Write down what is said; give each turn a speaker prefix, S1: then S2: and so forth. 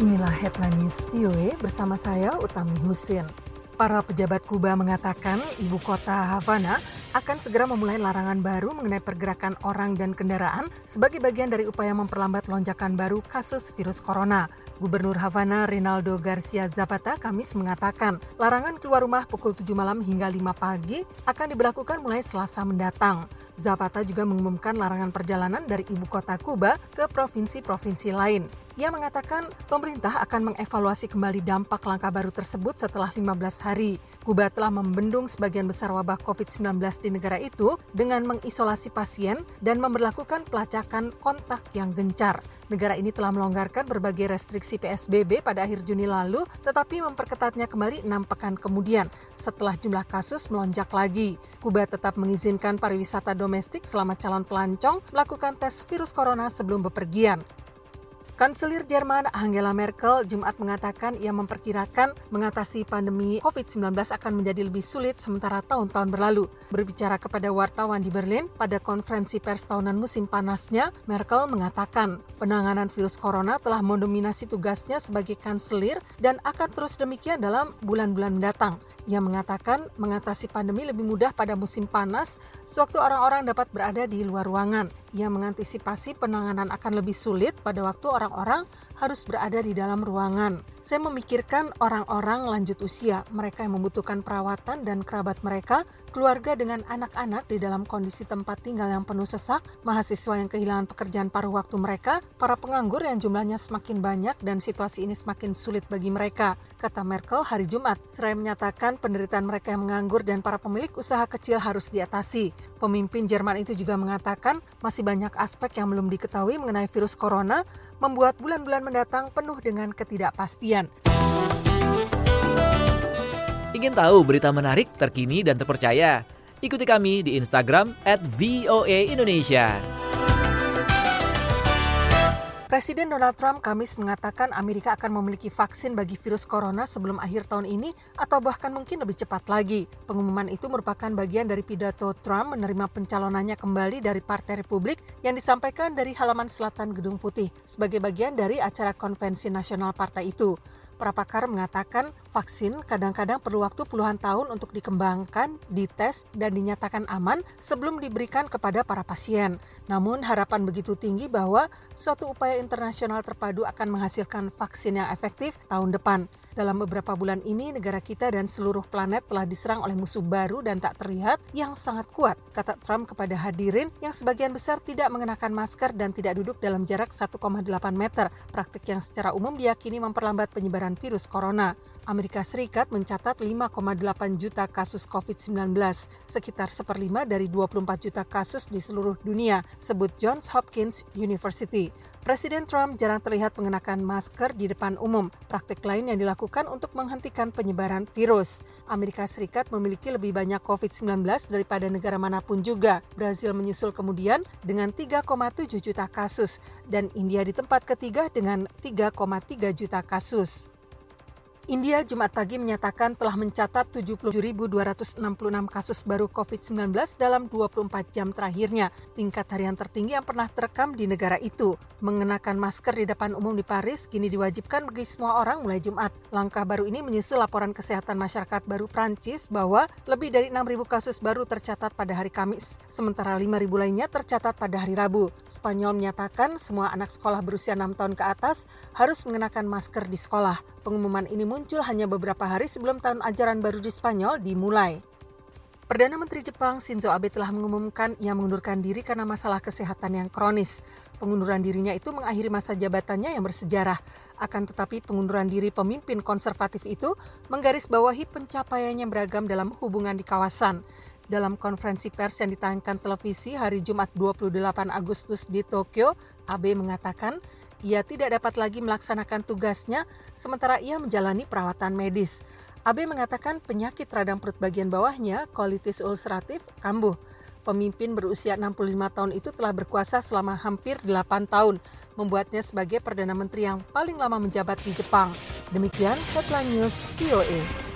S1: Inilah headline news VOA bersama saya Utami Husin. Para pejabat Kuba mengatakan ibu kota Havana akan segera memulai larangan baru mengenai pergerakan orang dan kendaraan sebagai bagian dari upaya memperlambat lonjakan baru kasus virus corona. Gubernur Havana Rinaldo Garcia Zapata Kamis mengatakan larangan keluar rumah pukul 7 malam hingga 5 pagi akan diberlakukan mulai Selasa mendatang. Zapata juga mengumumkan larangan perjalanan dari ibu kota Kuba ke provinsi-provinsi lain. Ia mengatakan pemerintah akan mengevaluasi kembali dampak langkah baru tersebut setelah 15 hari. Kuba telah membendung sebagian besar wabah COVID-19 di negara itu dengan mengisolasi pasien dan memperlakukan pelacakan kontak yang gencar. Negara ini telah melonggarkan berbagai restriksi PSBB pada akhir Juni lalu, tetapi memperketatnya kembali enam pekan kemudian setelah jumlah kasus melonjak lagi. Kuba tetap mengizinkan pariwisata domestik selama calon pelancong melakukan tes virus corona sebelum bepergian. Kanselir Jerman Angela Merkel Jumat mengatakan ia memperkirakan mengatasi pandemi COVID-19 akan menjadi lebih sulit sementara tahun-tahun berlalu. Berbicara kepada wartawan di Berlin pada konferensi pers tahunan musim panasnya, Merkel mengatakan penanganan virus corona telah mendominasi tugasnya sebagai kanselir dan akan terus demikian dalam bulan-bulan mendatang. Ia mengatakan mengatasi pandemi lebih mudah pada musim panas sewaktu orang-orang dapat berada di luar ruangan. Ia mengantisipasi penanganan akan lebih sulit pada waktu orang-orang harus berada di dalam ruangan. Saya memikirkan orang-orang lanjut usia, mereka yang membutuhkan perawatan dan kerabat mereka, keluarga dengan anak-anak di dalam kondisi tempat tinggal yang penuh sesak, mahasiswa yang kehilangan pekerjaan paruh waktu mereka, para penganggur yang jumlahnya semakin banyak dan situasi ini semakin sulit bagi mereka, kata Merkel hari Jumat. Seraya menyatakan penderitaan mereka yang menganggur dan para pemilik usaha kecil harus diatasi. Pemimpin Jerman itu juga mengatakan masih banyak aspek yang belum diketahui mengenai virus corona, membuat bulan-bulan mendatang penuh dengan ketidakpastian.
S2: Ingin tahu berita menarik, terkini, dan terpercaya? Ikuti kami di Instagram at VOA Indonesia.
S1: Presiden Donald Trump Kamis mengatakan Amerika akan memiliki vaksin bagi virus corona sebelum akhir tahun ini atau bahkan mungkin lebih cepat lagi. Pengumuman itu merupakan bagian dari pidato Trump menerima pencalonannya kembali dari Partai Republik yang disampaikan dari halaman selatan Gedung Putih sebagai bagian dari acara konvensi nasional partai itu. Para pakar mengatakan vaksin kadang-kadang perlu waktu puluhan tahun untuk dikembangkan, dites, dan dinyatakan aman sebelum diberikan kepada para pasien. Namun harapan begitu tinggi bahwa suatu upaya internasional terpadu akan menghasilkan vaksin yang efektif tahun depan. Dalam beberapa bulan ini, negara kita dan seluruh planet telah diserang oleh musuh baru dan tak terlihat yang sangat kuat, kata Trump kepada hadirin yang sebagian besar tidak mengenakan masker dan tidak duduk dalam jarak 1,8 meter, praktik yang secara umum diyakini memperlambat penyebaran virus corona. Amerika Serikat mencatat 5,8 juta kasus COVID-19, sekitar seperlima dari 24 juta kasus di seluruh dunia, sebut Johns Hopkins University. Presiden Trump jarang terlihat mengenakan masker di depan umum, praktik lain yang dilakukan untuk menghentikan penyebaran virus. Amerika Serikat memiliki lebih banyak COVID-19 daripada negara mana pun juga. Brazil menyusul kemudian dengan 3,7 juta kasus, dan India di tempat ketiga dengan 3,3 juta kasus. India Jumat pagi menyatakan telah mencatat 77.266 kasus baru COVID-19 dalam 24 jam terakhirnya, tingkat harian tertinggi yang pernah terekam di negara itu. Mengenakan masker di depan umum di Paris kini diwajibkan bagi semua orang mulai Jumat. Langkah baru ini menyusul laporan kesehatan masyarakat baru Prancis bahwa lebih dari 6.000 kasus baru tercatat pada hari Kamis, sementara 5.000 lainnya tercatat pada hari Rabu. Spanyol menyatakan semua anak sekolah berusia 6 tahun ke atas harus mengenakan masker di sekolah. Pengumuman ini muncul hanya beberapa hari sebelum tahun ajaran baru di Spanyol dimulai. Perdana Menteri Jepang Shinzo Abe telah mengumumkan ia mengundurkan diri karena masalah kesehatan yang kronis. Pengunduran dirinya itu mengakhiri masa jabatannya yang bersejarah. Akan tetapi pengunduran diri pemimpin konservatif itu menggarisbawahi pencapaiannya beragam dalam hubungan di kawasan. Dalam konferensi pers yang ditayangkan televisi hari Jumat 28 Agustus di Tokyo, Abe mengatakan ia tidak dapat lagi melaksanakan tugasnya sementara ia menjalani perawatan medis. AB mengatakan penyakit radang perut bagian bawahnya, kolitis ulceratif, kambuh. Pemimpin berusia 65 tahun itu telah berkuasa selama hampir 8 tahun, membuatnya sebagai Perdana Menteri yang paling lama menjabat di Jepang. Demikian Headline News VOA.